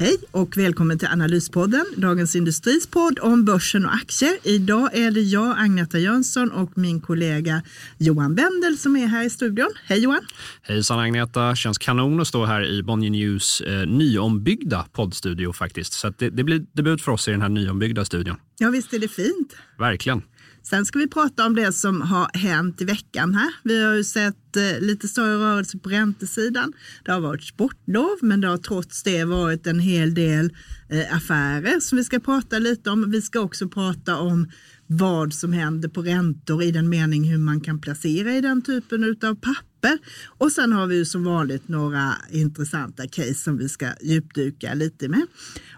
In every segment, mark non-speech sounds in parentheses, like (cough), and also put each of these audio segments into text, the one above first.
Hej och välkommen till Analyspodden, Dagens Industris podd om börsen och aktier. Idag är det jag, Agneta Jönsson och min kollega Johan Bendel som är här i studion. Hej Johan! Hejsan Agneta! Känns kanon att stå här i Bonnier News eh, nyombyggda poddstudio faktiskt. Så det, det blir debut för oss i den här nyombyggda studion. Ja visst är det fint. Verkligen. Sen ska vi prata om det som har hänt i veckan här. Vi har ju sett eh, lite större rörelse på räntesidan. Det har varit sportlov, men det har trots det varit en hel del eh, affärer som vi ska prata lite om. Vi ska också prata om vad som händer på räntor i den mening hur man kan placera i den typen av papper. Och sen har vi ju som vanligt några intressanta case som vi ska djupdyka lite med.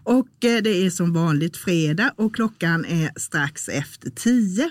Och eh, det är som vanligt fredag och klockan är strax efter tio.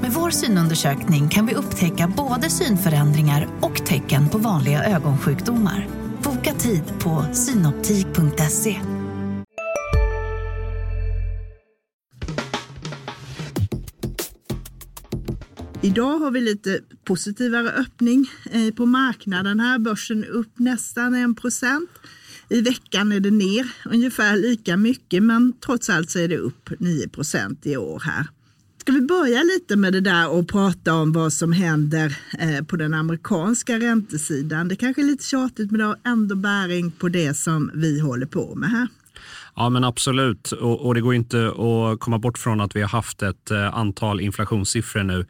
Med vår synundersökning kan vi upptäcka både synförändringar och tecken på vanliga ögonsjukdomar. Boka tid på synoptik.se. Idag har vi lite positivare öppning eh, på marknaden här. Börsen upp nästan 1 procent. I veckan är det ner ungefär lika mycket, men trots allt så är det upp 9 procent i år här. Ska vi börja lite med det där och prata om vad som händer eh, på den amerikanska räntesidan? Det kanske är lite tjatigt, men det har ändå bäring på det som vi håller på med här. Ja, men absolut. Och, och det går inte att komma bort från att vi har haft ett eh, antal inflationssiffror nu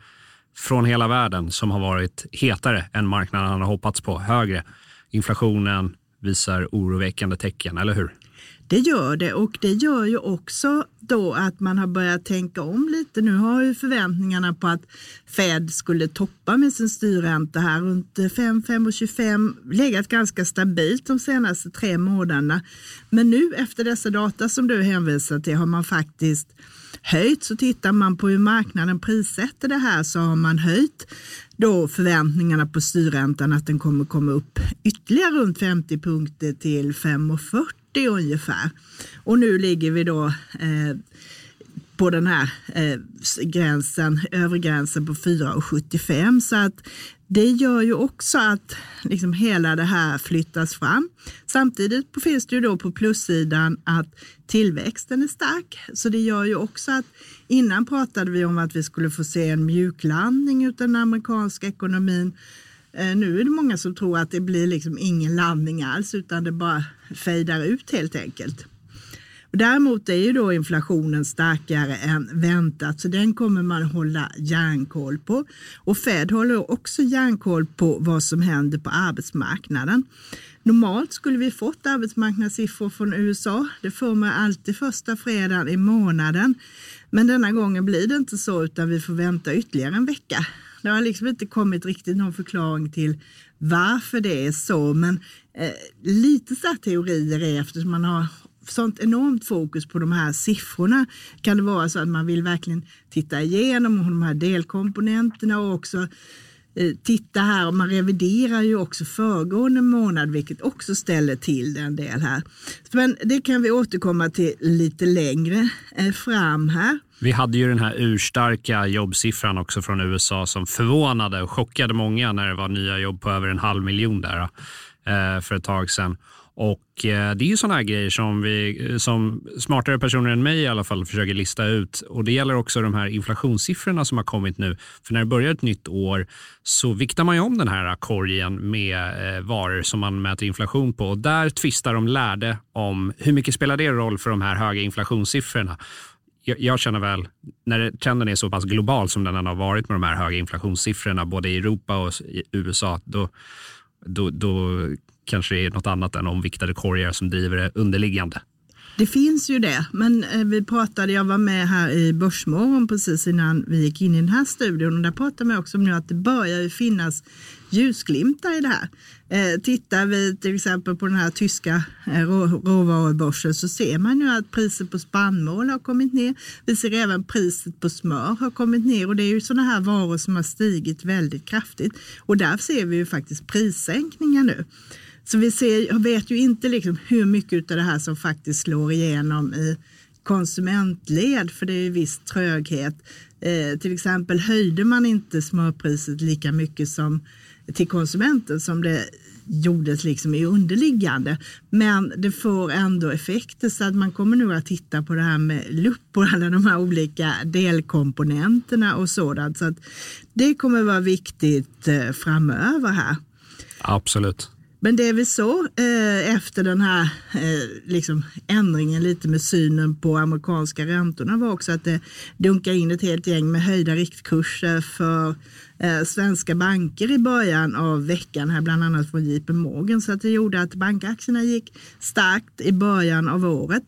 från hela världen som har varit hetare än marknaden har hoppats på. Högre. Inflationen visar oroväckande tecken, eller hur? Det gör det och det gör ju också då att man har börjat tänka om lite. Nu har ju förväntningarna på att Fed skulle toppa med sin styrränta här runt 5-5,25 legat ganska stabilt de senaste tre månaderna. Men nu efter dessa data som du hänvisar till har man faktiskt höjt. Så tittar man på hur marknaden prissätter det här så har man höjt då förväntningarna på styrräntan att den kommer komma upp ytterligare runt 50 punkter till 5,40 ungefär. Och nu ligger vi då eh, på den här eh, gränsen, övre gränsen på 4,75 så att det gör ju också att liksom hela det här flyttas fram. Samtidigt finns det ju då på plussidan att tillväxten är stark. Så det gör ju också att innan pratade vi om att vi skulle få se en mjuklandning av den amerikanska ekonomin. Eh, nu är det många som tror att det blir liksom ingen landning alls utan det bara fejdar ut helt enkelt. Däremot är ju då inflationen starkare än väntat så den kommer man hålla järnkoll på. Och Fed håller också järnkoll på vad som händer på arbetsmarknaden. Normalt skulle vi fått arbetsmarknadssiffror från USA. Det får man alltid första fredagen i månaden. Men denna gången blir det inte så utan vi får vänta ytterligare en vecka. Det har liksom inte kommit riktigt någon förklaring till varför det är så. Men eh, lite så teorier är eftersom man har sånt enormt fokus på de här siffrorna kan det vara så att man vill verkligen titta igenom de här delkomponenterna och också Eh, titta här och man reviderar ju också föregående månad vilket också ställer till det en del här. Men det kan vi återkomma till lite längre eh, fram här. Vi hade ju den här urstarka jobbsiffran också från USA som förvånade och chockade många när det var nya jobb på över en halv miljon där eh, för ett tag sedan. Och eh, Det är ju sådana här grejer som, vi, eh, som smartare personer än mig i alla fall försöker lista ut. Och Det gäller också de här inflationssiffrorna som har kommit nu. För när det börjar ett nytt år så viktar man ju om den här eh, korgen med eh, varor som man mäter inflation på. Och där tvistar de lärde om hur mycket spelar det roll för de här höga inflationssiffrorna. jag, jag känner väl, när trenden är så pass global som den har varit med de här höga inflationssiffrorna, både i Europa och i USA, då, då, då kanske det är något annat än omviktade korgar som driver det underliggande. Det finns ju det, men eh, vi pratade, jag var med här i Börsmorgon precis innan vi gick in i den här studion och där pratade man också om nu att det börjar ju finnas ljusglimtar i det här. Eh, tittar vi till exempel på den här tyska eh, råvarubörsen så ser man ju att priset på spannmål har kommit ner. Vi ser även priset på smör har kommit ner och det är ju sådana här varor som har stigit väldigt kraftigt och där ser vi ju faktiskt prissänkningar nu. Så vi ser, vet ju inte liksom hur mycket av det här som faktiskt slår igenom i konsumentled, för det är ju viss tröghet. Eh, till exempel höjde man inte smörpriset lika mycket som till konsumenten som det gjordes liksom i underliggande. Men det får ändå effekter så att man kommer nu att titta på det här med lupp och alla de här olika delkomponenterna och sådant. Så att det kommer vara viktigt eh, framöver här. Absolut. Men det vi såg eh, efter den här eh, liksom ändringen lite med synen på amerikanska räntorna var också att det dunkade in ett helt gäng med höjda riktkurser för eh, svenska banker i början av veckan, här bland annat från JP Morgan. Så att det gjorde att bankaktierna gick starkt i början av året.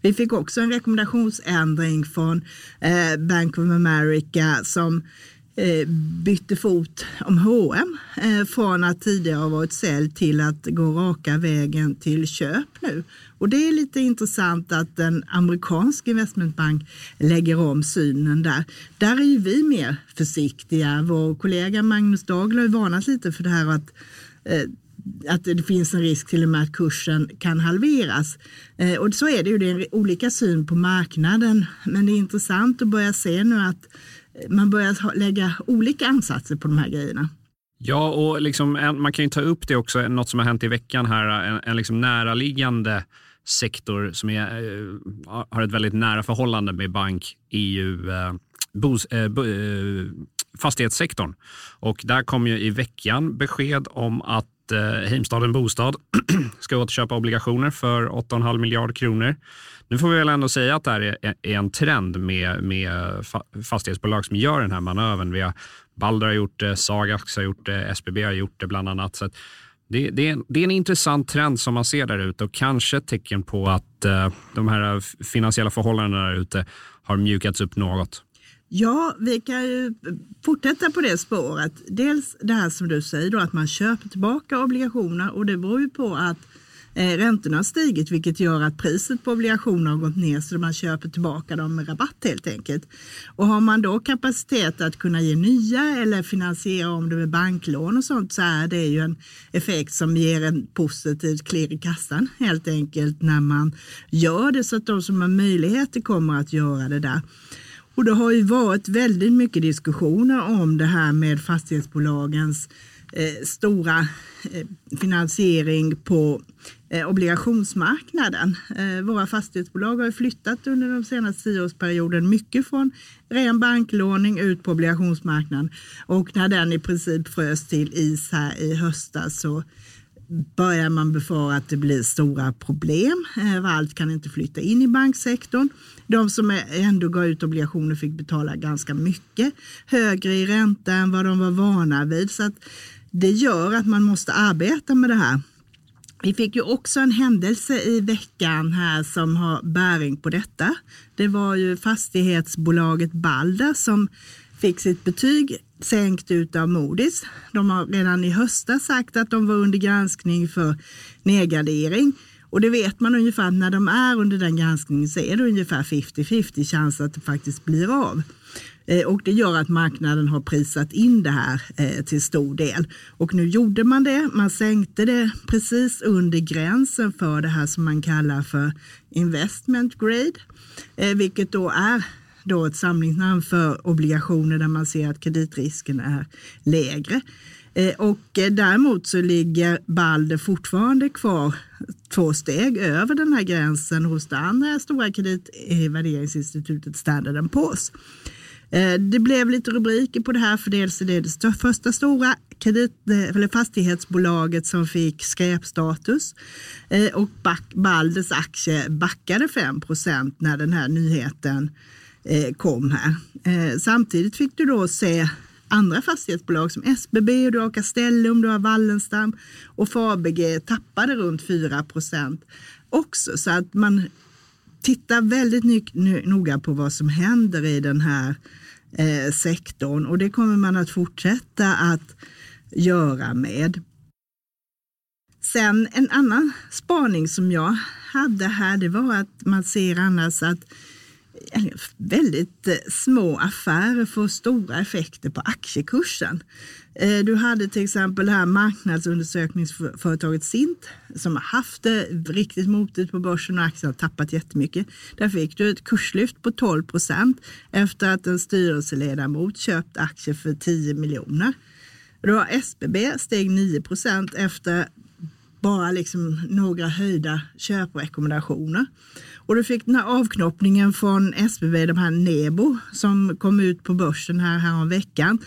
Vi fick också en rekommendationsändring från eh, Bank of America som Eh, bytte fot om H&M eh, från att tidigare ha varit sälj till att gå raka vägen till köp nu. Och det är lite intressant att en amerikansk investmentbank lägger om synen där. Där är ju vi mer försiktiga. Vår kollega Magnus Dagler har varnat lite för det här att eh, att det finns en risk till och med att kursen kan halveras. och så är det ju, det är olika syn på marknaden. Men det är intressant att börja se nu att man börjar lägga olika ansatser på de här grejerna. Ja, och liksom, man kan ju ta upp det också, något som har hänt i veckan här, en, en liksom näraliggande sektor som är, eh, har ett väldigt nära förhållande med bank, EU, eh, bos, eh, bo, eh, fastighetssektorn. Och där kom ju i veckan besked om att eh, Heimstaden Bostad (clears throat) ska återköpa obligationer för 8,5 miljard kronor. Nu får vi väl ändå säga att det här är, är en trend med, med fastighetsbolag som gör den här manövern. Vi har Balder har gjort det, Sagax har gjort det, SBB har gjort det bland annat. Så det, det, är en, det är en intressant trend som man ser där ute och kanske ett tecken på att eh, de här eh, finansiella förhållandena där ute har mjukats upp något. Ja, vi kan ju fortsätta på det spåret. Dels det här som du säger då, att man köper tillbaka obligationer och det beror ju på att Eh, räntorna har stigit vilket gör att priset på obligationer har gått ner så man köper tillbaka dem med rabatt helt enkelt. Och har man då kapacitet att kunna ge nya eller finansiera om det med banklån och sånt så är det ju en effekt som ger en positiv klirr i kassan helt enkelt när man gör det så att de som har möjligheter kommer att göra det där. Och det har ju varit väldigt mycket diskussioner om det här med fastighetsbolagens eh, stora eh, finansiering på eh, obligationsmarknaden. Eh, våra fastighetsbolag har flyttat under de senaste tioårsperioden mycket från ren banklåning ut på obligationsmarknaden och när den i princip frös till is här i höstas så börjar man befara att det blir stora problem. Eh, allt kan inte flytta in i banksektorn. De som ändå gav ut obligationer fick betala ganska mycket högre i ränta än vad de var vana vid. Så att det gör att man måste arbeta med det här. Vi fick ju också en händelse i veckan här som har bäring på detta. Det var ju fastighetsbolaget Balder som fick sitt betyg sänkt ut av Modis. De har redan i höstas sagt att de var under granskning för nedgradering. Och det vet man ungefär när de är under den granskningen så är det ungefär 50-50 chans att det faktiskt blir av. Eh, och det gör att marknaden har prisat in det här eh, till stor del. Och nu gjorde man det. Man sänkte det precis under gränsen för det här som man kallar för investment grade, eh, vilket då är då ett samlingsnamn för obligationer där man ser att kreditrisken är lägre. Eh, och eh, däremot så ligger Balder fortfarande kvar två steg över den här gränsen hos det andra stora kreditvärderingsinstitutet Standard Poor's. Eh, det blev lite rubriker på det här för dels är det det första stora kredit, eller fastighetsbolaget som fick skräpstatus och Balders aktie backade 5% när den här nyheten Eh, kom här. Eh, samtidigt fick du då se andra fastighetsbolag som SBB, du har Castellum, du har Wallenstam och Fabege tappade runt 4 procent också. Så att man tittar väldigt noga på vad som händer i den här eh, sektorn och det kommer man att fortsätta att göra med. Sen en annan spaning som jag hade här, det var att man ser annars att Eh, väldigt eh, små affärer får stora effekter på aktiekursen. Eh, du hade till exempel det här marknadsundersökningsföretaget Sint som har haft det riktigt motigt på börsen och aktien har tappat jättemycket. Där fick du ett kurslyft på 12 procent efter att en styrelseledamot köpt aktier för 10 miljoner. Du har SBB steg 9 procent efter bara liksom några höjda köprekommendationer. Och du fick den här avknoppningen från SBB, de här Nebo som kom ut på börsen här, här om veckan.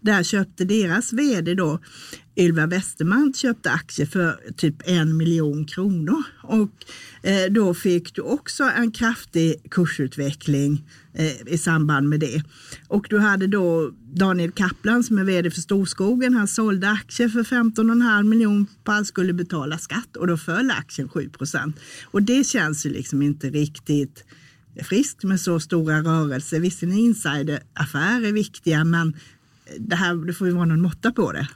Där köpte deras vd då Ylva Westerman köpte aktier för typ en miljon kronor och eh, då fick du också en kraftig kursutveckling eh, i samband med det. Och du hade då Daniel Kaplan som är vd för Storskogen. Han sålde aktier för 15,5 miljoner på han skulle betala skatt och då föll aktien 7 procent. Och det känns ju liksom inte riktigt friskt med så stora rörelser. Visserligen insideraffärer är viktiga men det här det får ju vara någon måtta på det.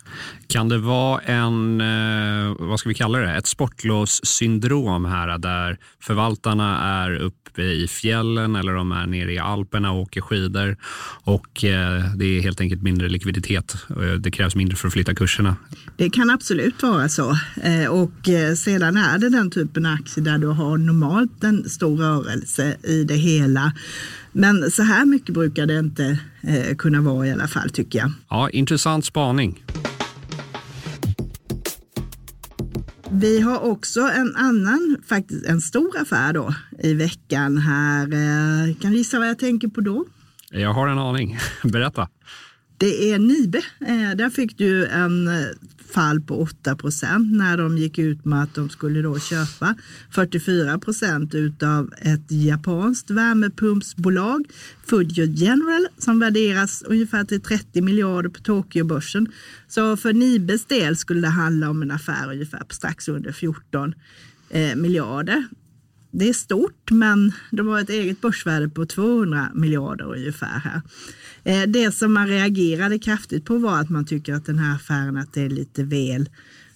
Kan det vara en, eh, vad ska vi kalla det, ett sportlovssyndrom här där förvaltarna är uppe i fjällen eller de är nere i Alperna och åker skidor och eh, det är helt enkelt mindre likviditet. Det krävs mindre för att flytta kurserna. Det kan absolut vara så eh, och sedan är det den typen av aktier där du har normalt en stor rörelse i det hela men så här mycket brukar det inte eh, kunna vara i alla fall tycker jag. Ja, intressant spaning. Vi har också en annan, faktiskt en stor affär då i veckan här. Eh, kan du gissa vad jag tänker på då? Jag har en aning. (laughs) Berätta. Det är Nibe. Eh, där fick du en eh, fall på 8 procent när de gick ut med att de skulle då köpa 44 procent utav ett japanskt värmepumpsbolag, Fujio General, som värderas ungefär till 30 miljarder på Tokyobörsen. Så för Nibes del skulle det handla om en affär ungefär på strax under 14 eh, miljarder. Det är stort, men de har ett eget börsvärde på 200 miljarder ungefär här. Eh, det som man reagerade kraftigt på var att man tycker att den här affären att det är lite väl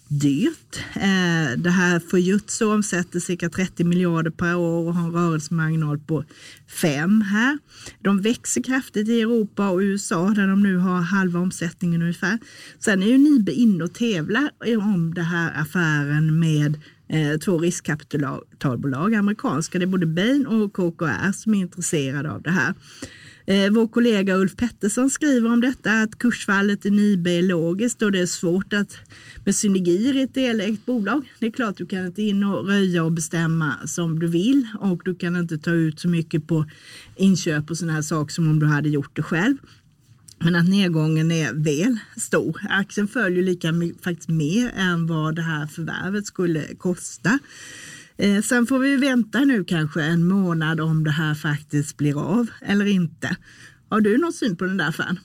dyrt. Eh, det här Fujitsu omsätter cirka 30 miljarder per år och har en rörelsemarginal på 5 här. De växer kraftigt i Europa och USA där de nu har halva omsättningen ungefär. Sen är ju Nibe inne och tävlar om den här affären med eh, två riskkapitalbolag, amerikanska. Det är både Bain och KKR som är intresserade av det här. Eh, vår kollega Ulf Pettersson skriver om detta att kursfallet i Nibe är logiskt och det är svårt att med synergier i ett delägt bolag. Det är klart du kan inte in och röja och bestämma som du vill och du kan inte ta ut så mycket på inköp och sådana här saker som om du hade gjort det själv. Men att nedgången är väl stor. Aktien följer lika mycket, faktiskt mer än vad det här förvärvet skulle kosta. Eh, sen får vi vänta nu kanske en månad om det här faktiskt blir av eller inte. Har du någon syn på den där affären?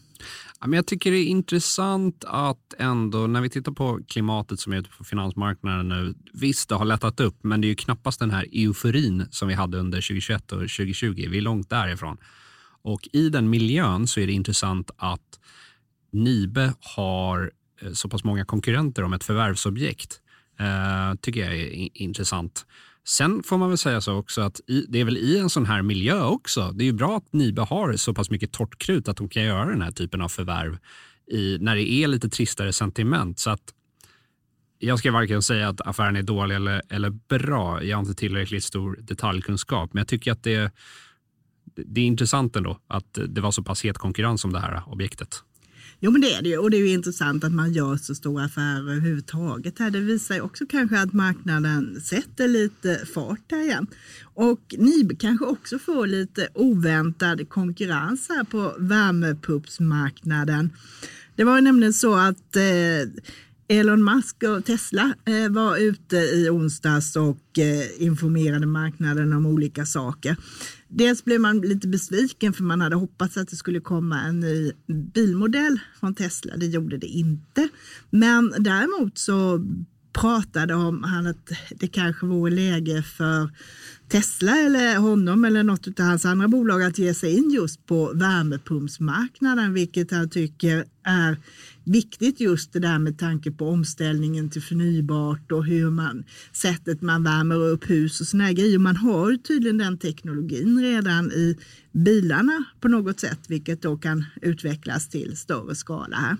jag tycker det är intressant att ändå, när vi tittar på klimatet som är ute på finansmarknaden nu, visst det har lättat upp, men det är ju knappast den här euforin som vi hade under 2021 och 2020. Vi är långt därifrån. Och i den miljön så är det intressant att Nibe har eh, så pass många konkurrenter om ett förvärvsobjekt. Eh, tycker jag är intressant. Sen får man väl säga så också att i, det är väl i en sån här miljö också. Det är ju bra att Nibe har så pass mycket torrt krut att de kan göra den här typen av förvärv i, när det är lite tristare sentiment. Så att jag ska varken säga att affären är dålig eller, eller bra. Jag har inte tillräckligt stor detaljkunskap, men jag tycker att det, det är intressant ändå att det var så pass het konkurrens om det här objektet. Jo men det är det ju och det är ju intressant att man gör så stora affärer överhuvudtaget. Här. Det visar ju också kanske att marknaden sätter lite fart här igen. Och ni kanske också får lite oväntad konkurrens här på värmepumpsmarknaden. Det var nämligen så att eh, Elon Musk och Tesla eh, var ute i onsdags och eh, informerade marknaden om olika saker. Dels blev man lite besviken för man hade hoppats att det skulle komma en ny bilmodell från Tesla. Det gjorde det inte. Men däremot så pratade om han att det kanske vore läge för Tesla eller honom eller något av hans andra bolag att ge sig in just på värmepumpsmarknaden, vilket han tycker är viktigt just det där med tanke på omställningen till förnybart och hur man, sättet man värmer upp hus och såna grejer. Man har tydligen den teknologin redan i bilarna på något sätt, vilket då kan utvecklas till större skala här.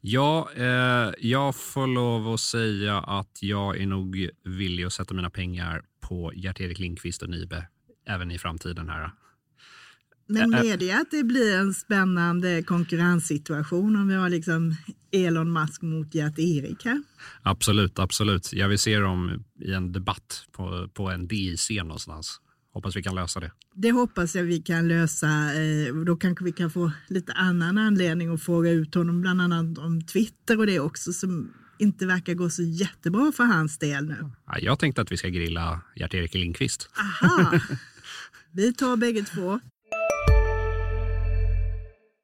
Ja, eh, jag får lov att säga att jag är nog villig att sätta mina pengar på Gert-Erik Lindqvist och Nibe även i framtiden. här. Men det att det blir en spännande konkurrenssituation om vi har liksom Elon Musk mot Gert-Erik här? Absolut, absolut. Jag vill se dem i en debatt på, på en DIC någonstans. Hoppas vi kan lösa det. Det hoppas jag vi kan lösa. Eh, då kanske vi kan få lite annan anledning att fråga ut honom, bland annat om Twitter och det också som inte verkar gå så jättebra för hans del nu. Jag tänkte att vi ska grilla Gert-Erik Lindqvist. Aha, (laughs) vi tar bägge två.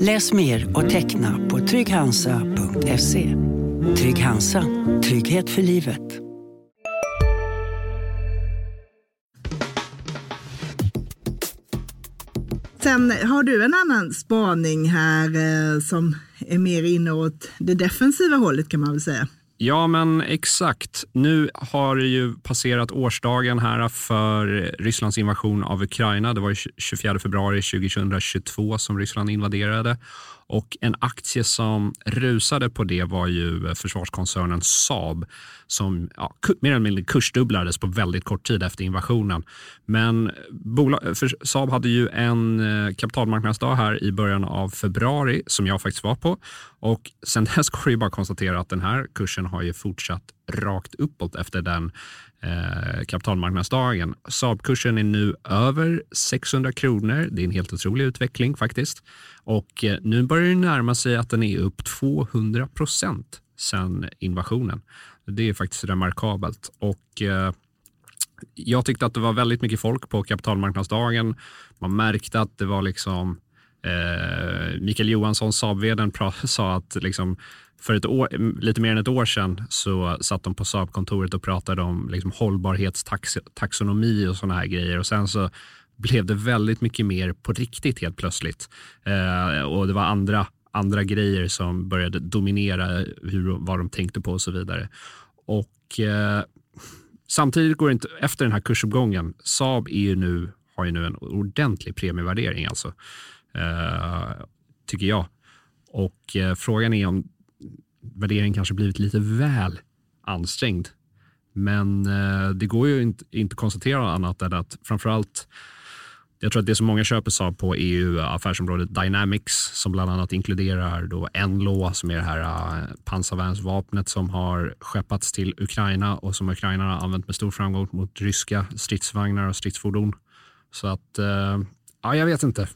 Läs mer och teckna på trygghansa.se. Trygg Hansa. Trygghet för livet. Sen har du en annan spaning här eh, som är mer inåt det defensiva hållet kan man väl säga. Ja, men exakt. Nu har det ju passerat årsdagen här för Rysslands invasion av Ukraina. Det var 24 februari 2022 som Ryssland invaderade och en aktie som rusade på det var ju eh, försvarskoncernen Saab som ja, mer eller mindre kursdubblades på väldigt kort tid efter invasionen. Men eh, eh, Saab hade ju en kapitalmarknadsdag här i början av februari som jag faktiskt var på och sen (laughs) dess går det ju bara konstatera att den här kursen har ju fortsatt rakt uppåt efter den eh, kapitalmarknadsdagen. Saab-kursen är nu över 600 kronor. Det är en helt otrolig utveckling faktiskt. Och eh, nu börjar det närma sig att den är upp 200 procent sedan invasionen. Det är faktiskt remarkabelt. Och, eh, jag tyckte att det var väldigt mycket folk på kapitalmarknadsdagen. Man märkte att det var liksom eh, Mikael Johansson, saab (laughs) sa att liksom, för ett år, lite mer än ett år sedan så satt de på Saab-kontoret och pratade om liksom hållbarhetstaxonomi och sådana här grejer. Och sen så blev det väldigt mycket mer på riktigt helt plötsligt. Eh, och det var andra, andra grejer som började dominera hur, vad de tänkte på och så vidare. Och eh, samtidigt går det inte, efter den här kursuppgången, Saab är ju nu, har ju nu en ordentlig premievärdering alltså. Eh, tycker jag. Och eh, frågan är om värderingen kanske blivit lite väl ansträngd. Men eh, det går ju inte, inte konstatera annat än att framförallt jag tror att det som många köper Saab på e är ju affärsområdet Dynamics som bland annat inkluderar då Enlo som är det här eh, pansarvärnsvapnet som har skeppats till Ukraina och som Ukraina har använt med stor framgång mot ryska stridsvagnar och stridsfordon. Så att, eh, ja, jag vet inte.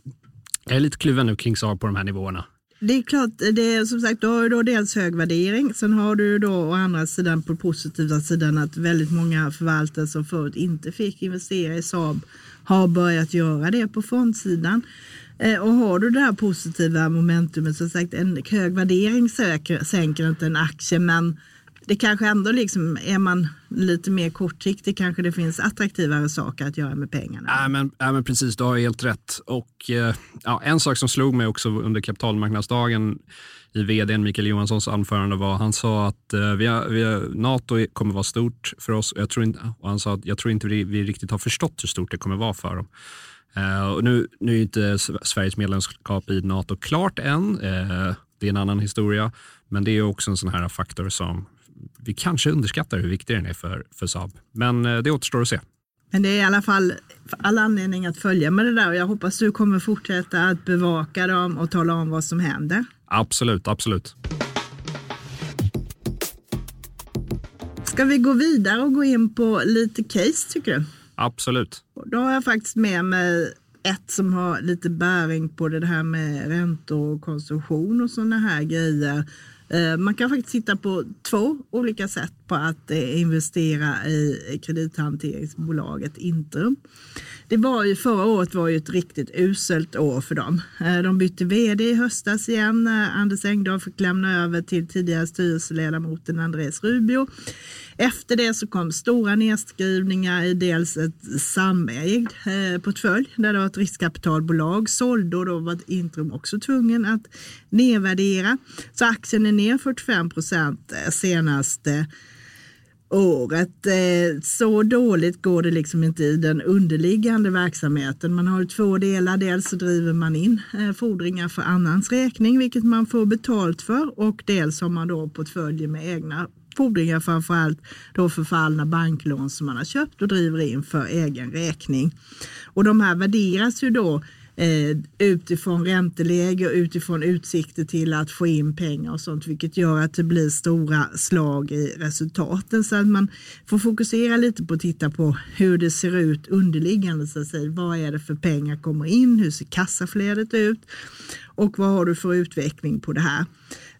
Jag är lite kluven nu kring Saab på de här nivåerna. Det är klart, det är som sagt, du har då dels hög värdering. Sen har du då å andra sidan på positiva sidan att väldigt många förvaltare som förut inte fick investera i Saab har börjat göra det på fondsidan. Eh, och har du det här positiva momentumet, som sagt en hög värdering sänker inte en aktie men det kanske ändå liksom, är man lite mer kortsiktig kanske det finns attraktivare saker att göra med pengarna. Ja, men, ja, men precis, du har helt rätt. Och, eh, ja, en sak som slog mig också under kapitalmarknadsdagen i vd Mikael Johanssons anförande var han sa att eh, vi har, vi har, Nato kommer vara stort för oss. Jag tror inte, och han sa att jag tror inte vi, vi riktigt har förstått hur stort det kommer vara för dem. Eh, och nu, nu är inte Sveriges medlemskap i Nato klart än. Eh, det är en annan historia. Men det är också en sån här faktor som vi kanske underskattar hur viktig den är för, för Saab. Men det återstår att se. Men det är i alla fall all anledning att följa med det där och jag hoppas du kommer fortsätta att bevaka dem och tala om vad som händer. Absolut, absolut. Ska vi gå vidare och gå in på lite case tycker du? Absolut. Då har jag faktiskt med mig ett som har lite bäring på det här med räntor och konsumtion och sådana här grejer. Eh, man kan faktiskt titta på två olika sätt på att eh, investera i kredithanteringsbolaget Intrum. Det var ju, förra året var ju ett riktigt uselt år för dem. Eh, de bytte vd i höstas igen när Anders Engdahl fick lämna över till tidigare styrelseledamoten Andreas Rubio. Efter det så kom stora nedskrivningar i dels ett samägd eh, portfölj där det var ett riskkapitalbolag sålde och då var Intrum också tvungen att nedvärdera. Så aktien är ner 45 procent eh, senaste året. Eh, så dåligt går det liksom inte i den underliggande verksamheten. Man har två delar. Dels så driver man in eh, fordringar för annans räkning, vilket man får betalt för och dels har man då portföljer med egna fordringar, framförallt då förfallna banklån som man har köpt och driver in för egen räkning. Och de här värderas ju då eh, utifrån ränteläge och utifrån utsikter till att få in pengar och sånt, vilket gör att det blir stora slag i resultaten. Så att man får fokusera lite på att titta på hur det ser ut underliggande. Så att säga. Vad är det för pengar kommer in? Hur ser kassaflödet ut? Och vad har du för utveckling på det här?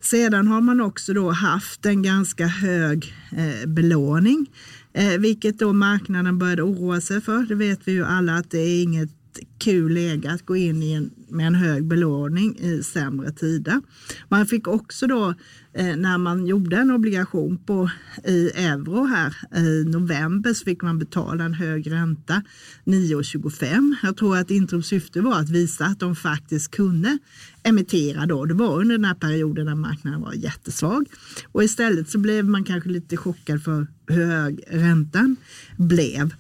Sedan har man också då haft en ganska hög eh, belåning, eh, vilket då marknaden började oroa sig för. Det vet vi ju alla att det är inget kul läge att gå in i en, med en hög belåning i sämre tider. Man fick också då eh, när man gjorde en obligation på i euro här i november så fick man betala en hög ränta 9,25. Jag tror att Intrums syfte var att visa att de faktiskt kunde emittera då. Det var under den här perioden när marknaden var jättesvag och istället så blev man kanske lite chockad för hur hög räntan blev.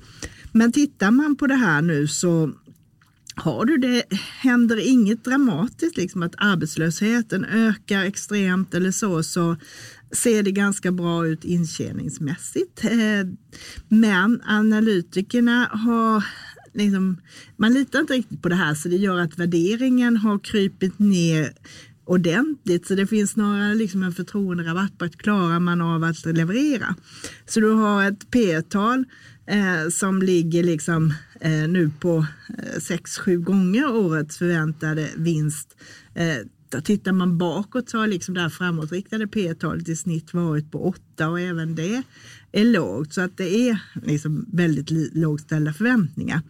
Men tittar man på det här nu så har du det, händer inget dramatiskt, liksom att arbetslösheten ökar extremt eller så, så ser det ganska bra ut intjäningsmässigt. Eh, men analytikerna har Liksom, man litar inte riktigt på det här så det gör att värderingen har krypit ner ordentligt. Så det finns snarare liksom en förtroenderabatt på att klarar man av att leverera. Så du har ett P-tal eh, som ligger liksom eh, nu på 6-7 eh, gånger årets förväntade vinst. Eh, tittar man bakåt så har liksom det här framåtriktade P-talet i snitt varit på 8 och även det är lågt. Så att det är liksom väldigt lågt ställda förväntningar.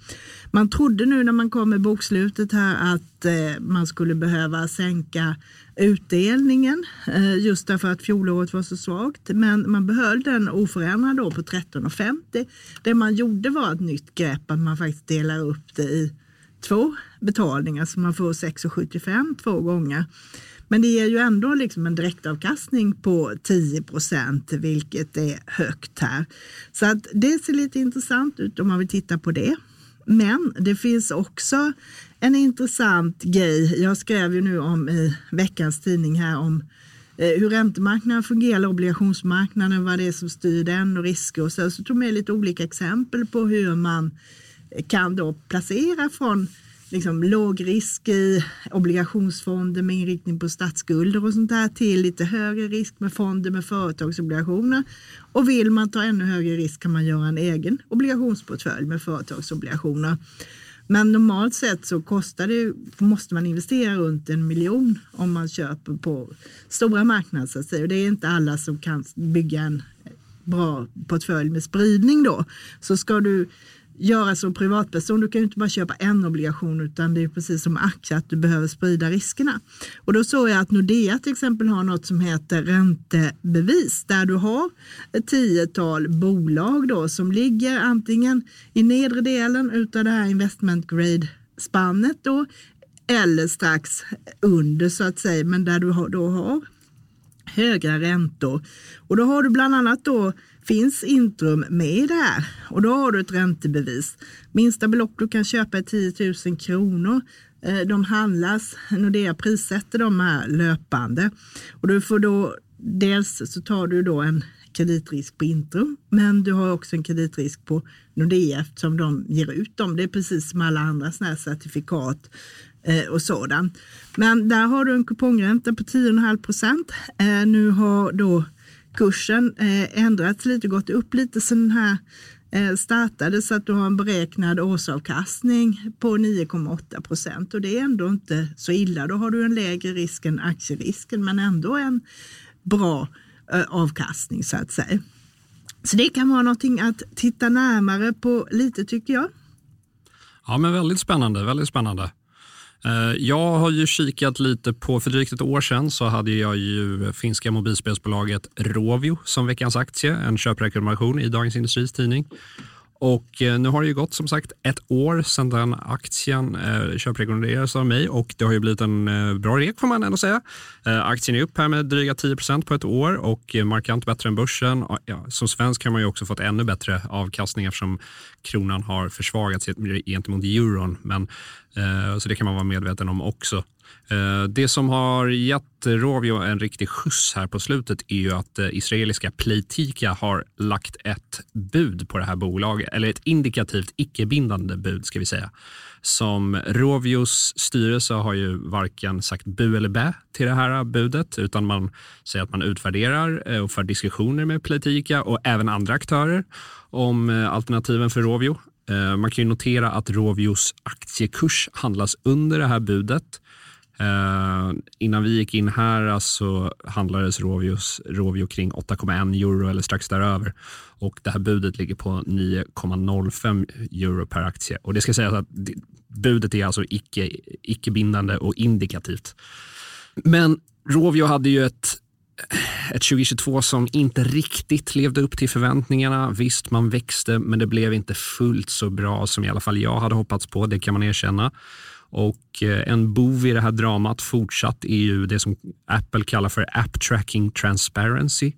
Man trodde nu när man kom med bokslutet här att eh, man skulle behöva sänka utdelningen eh, just därför att fjolåret var så svagt. Men man behöll den oförändrad då på 13,50. Det man gjorde var ett nytt grepp att man faktiskt delar upp det i två betalningar så man får 6,75 två gånger. Men det ger ju ändå liksom en direktavkastning på 10 procent, vilket är högt här. Så att det ser lite intressant ut om man vill titta på det. Men det finns också en intressant grej. Jag skrev ju nu om i veckans tidning här om eh, hur räntemarknaden fungerar, obligationsmarknaden, vad det är som styr den och risker och så. Så tog med lite olika exempel på hur man kan då placera från liksom låg risk i obligationsfonder med inriktning på statsskulder och sånt där till lite högre risk med fonder med företagsobligationer. Och vill man ta ännu högre risk kan man göra en egen obligationsportfölj med företagsobligationer. Men normalt sett så kostar det, måste man investera runt en miljon om man köper på stora marknader. Så att säga. Och det är inte alla som kan bygga en bra portfölj med spridning då. Så ska du göra som privatperson. Du kan ju inte bara köpa en obligation utan det är precis som aktier att du behöver sprida riskerna. Och då såg jag att Nordea till exempel har något som heter räntebevis där du har ett tiotal bolag då som ligger antingen i nedre delen utav det här investment grade spannet då eller strax under så att säga men där du då har höga räntor. Och då har du bland annat då finns Intrum med i det här och då har du ett räntebevis. Minsta belopp du kan köpa är 10 000 kronor. Eh, de handlas, Nordea prissätter de här löpande och du får då dels så tar du då en kreditrisk på Intrum, men du har också en kreditrisk på Nordea eftersom de ger ut dem. Det är precis som alla andra såna här certifikat eh, och sådant. Men där har du en kupongränta på 10,5 procent. Eh, nu har då kursen eh, ändrats lite, gått upp lite sen den här eh, startade så att du har en beräknad årsavkastning på 9,8 procent och det är ändå inte så illa. Då har du en lägre risk än aktierisken men ändå en bra eh, avkastning så att säga. Så det kan vara någonting att titta närmare på lite tycker jag. Ja, men väldigt spännande. Väldigt spännande. Eh, jag har ju kikat lite på, för drygt ett år sedan så hade jag ju finska mobilspelsbolaget Rovio som veckans aktie, en köprekommendation i Dagens Industris tidning. Och eh, nu har det ju gått som sagt ett år sedan den aktien eh, köprekommenderades av mig och det har ju blivit en eh, bra rek får man ändå säga. Eh, aktien är upp här med dryga 10% på ett år och eh, markant bättre än börsen. Ja, som svensk har man ju också fått ännu bättre avkastning eftersom kronan har försvagats gentemot euron. Men, eh, så det kan man vara medveten om också. Eh, det som har gett Rovio en riktig skjuts här på slutet är ju att eh, israeliska Playtika har lagt ett bud på det här bolaget, eller ett indikativt icke-bindande bud ska vi säga. Som Rovios styrelse har ju varken sagt bu eller bä till det här budet utan man säger att man utvärderar eh, och för diskussioner med Playtika och även andra aktörer om alternativen för Rovio. Man kan ju notera att Rovios aktiekurs handlas under det här budet Eh, innan vi gick in här så handlades Rovios, Rovio kring 8,1 euro eller strax däröver. Och det här budet ligger på 9,05 euro per aktie. Och det ska sägas att budet är alltså icke, icke bindande och indikativt. Men Rovio hade ju ett, ett 2022 som inte riktigt levde upp till förväntningarna. Visst, man växte, men det blev inte fullt så bra som i alla fall jag hade hoppats på. Det kan man erkänna. Och eh, en bov i det här dramat fortsatt är ju det som Apple kallar för App Tracking Transparency.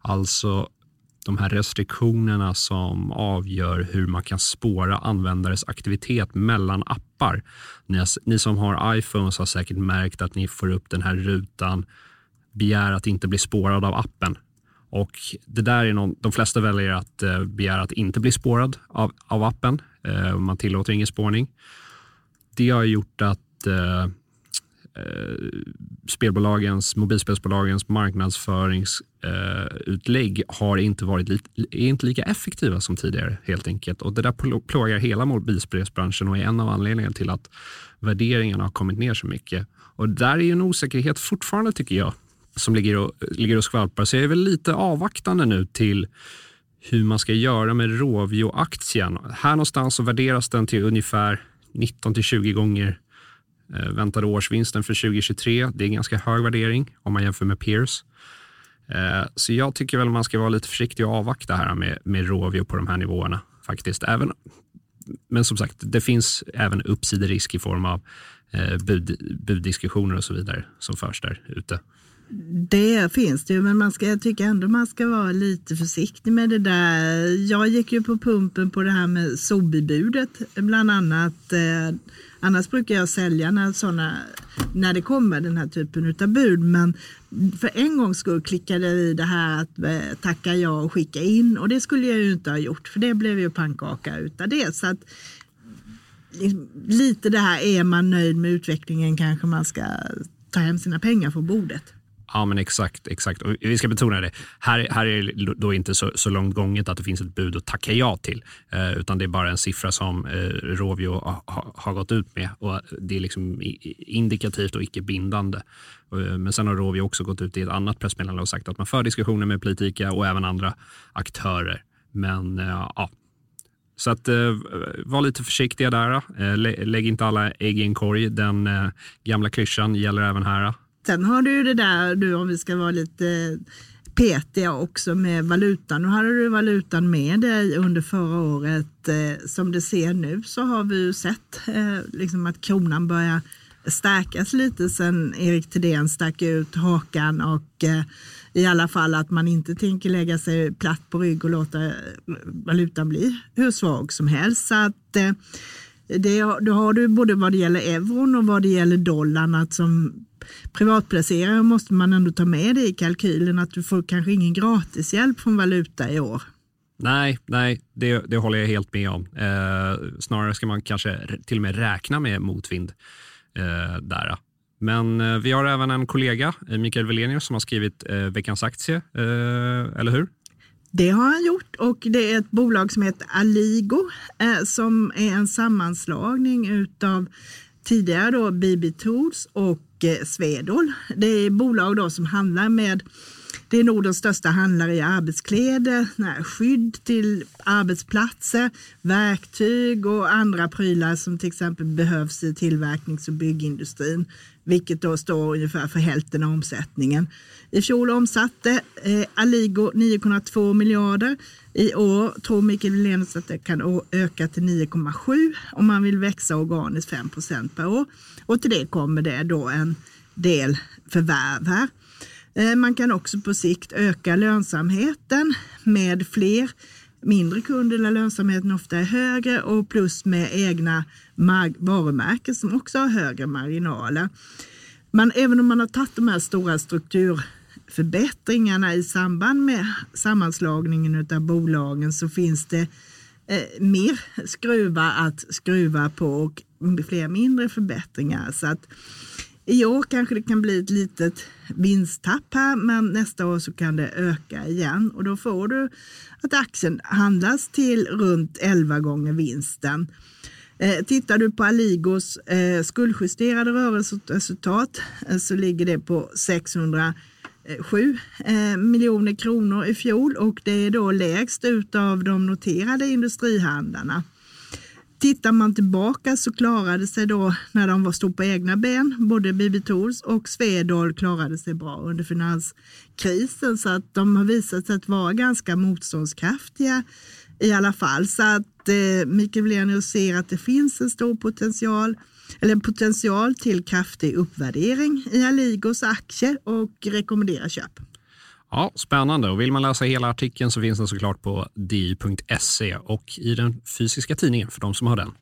Alltså de här restriktionerna som avgör hur man kan spåra användares aktivitet mellan appar. Ni, ni som har iPhones har säkert märkt att ni får upp den här rutan begär att inte bli spårad av appen. Och det där är någon, de flesta väljer att eh, begära att inte bli spårad av, av appen. Eh, man tillåter ingen spårning det har gjort att eh, eh, spelbolagens, mobilspelsbolagens marknadsföringsutlägg eh, har inte varit li, är inte lika effektiva som tidigare helt enkelt. Och det där plågar hela mobilspelsbranschen och är en av anledningarna till att värderingarna har kommit ner så mycket. Och där är en osäkerhet fortfarande tycker jag som ligger och, ligger och skvalpar. Så jag är väl lite avvaktande nu till hur man ska göra med Rovio-aktien. Här någonstans så värderas den till ungefär 19 till 20 gånger eh, väntade årsvinsten för 2023. Det är en ganska hög värdering om man jämför med peers. Eh, så jag tycker väl man ska vara lite försiktig och avvakta här med, med Rovio på de här nivåerna faktiskt. Även, men som sagt, det finns även uppsiderisk i form av eh, bud, buddiskussioner och så vidare som förs där ute. Det finns det ju, men man ska, jag tycker ändå man ska vara lite försiktig med det där. Jag gick ju på pumpen på det här med Sobi-budet bland annat. Eh, annars brukar jag sälja när, såna, när det kommer den här typen av bud. Men för en gångs skull klickade jag i det här att eh, tacka ja och skicka in. Och det skulle jag ju inte ha gjort, för det blev ju pannkaka utav det. Så att, liksom, lite det här, är man nöjd med utvecklingen kanske man ska ta hem sina pengar från bordet. Ja, men exakt. exakt. Och vi ska betona det. Här, här är det då inte så, så långt gånget att det finns ett bud att tacka ja till. Eh, utan det är bara en siffra som eh, Rovio ha, har gått ut med. Och Det är liksom indikativt och icke bindande. Eh, men sen har Rovio också gått ut i ett annat pressmeddelande och sagt att man för diskussioner med Politika och även andra aktörer. Men eh, ja, så att, eh, var lite försiktiga där. Eh, lägg inte alla ägg i en korg. Den eh, gamla klyschan gäller även här. Sen har du ju det där, du, om vi ska vara lite petiga också med valutan. Nu hade du valutan med dig under förra året. Eh, som det ser nu så har vi ju sett eh, liksom att kronan börjar stärkas lite sen Erik Thedéen stack ut hakan och eh, i alla fall att man inte tänker lägga sig platt på rygg och låta valutan bli hur svag som helst. Så att, det, då har du både vad det gäller euron och vad det gäller dollarn att som privatplacerare måste man ändå ta med det i kalkylen att du får kanske ingen gratishjälp från valuta i år. Nej, nej det, det håller jag helt med om. Eh, snarare ska man kanske till och med räkna med motvind eh, där. Men eh, vi har även en kollega, eh, Mikael Velenius, som har skrivit eh, veckans aktie, eh, eller hur? Det har han gjort och det är ett bolag som heter Aligo som är en sammanslagning utav tidigare då BB Tools och eh, Svedol. Det är bolag då som handlar med det är Nordens största handlare i arbetskläder, skydd till arbetsplatser, verktyg och andra prylar som till exempel behövs i tillverknings och byggindustrin, vilket då står ungefär för hälften av omsättningen. I fjol omsatte eh, Aligo 9,2 miljarder. I år tror Mikael Wilenius att det kan öka till 9,7 om man vill växa organiskt 5 procent per år. Och till det kommer det då en del förvärv här. Eh, man kan också på sikt öka lönsamheten med fler mindre kunder där lönsamheten ofta är högre och plus med egna varumärken som också har högre marginaler. Men även om man har tagit de här stora förbättringarna i samband med sammanslagningen av bolagen så finns det eh, mer skruvar att skruva på och fler mindre förbättringar. Så att i år kanske det kan bli ett litet vinsttapp här, men nästa år så kan det öka igen och då får du att aktien handlas till runt 11 gånger vinsten. Eh, tittar du på Aligos eh, skuldjusterade rörelseresultat eh, så ligger det på 600 7 eh, miljoner kronor i fjol och det är då lägst utav de noterade industrihandlarna. Tittar man tillbaka så klarade sig då när de var stod på egna ben, både BB Tools och Svedol klarade sig bra under finanskrisen så att de har visat sig att vara ganska motståndskraftiga i alla fall. Så att eh, Mikael Blenius ser att det finns en stor potential eller en potential till kraftig uppvärdering i Aligos aktier och rekommenderar köp. Ja, Spännande. Och vill man läsa hela artikeln så finns den såklart på di.se och i den fysiska tidningen för de som har den.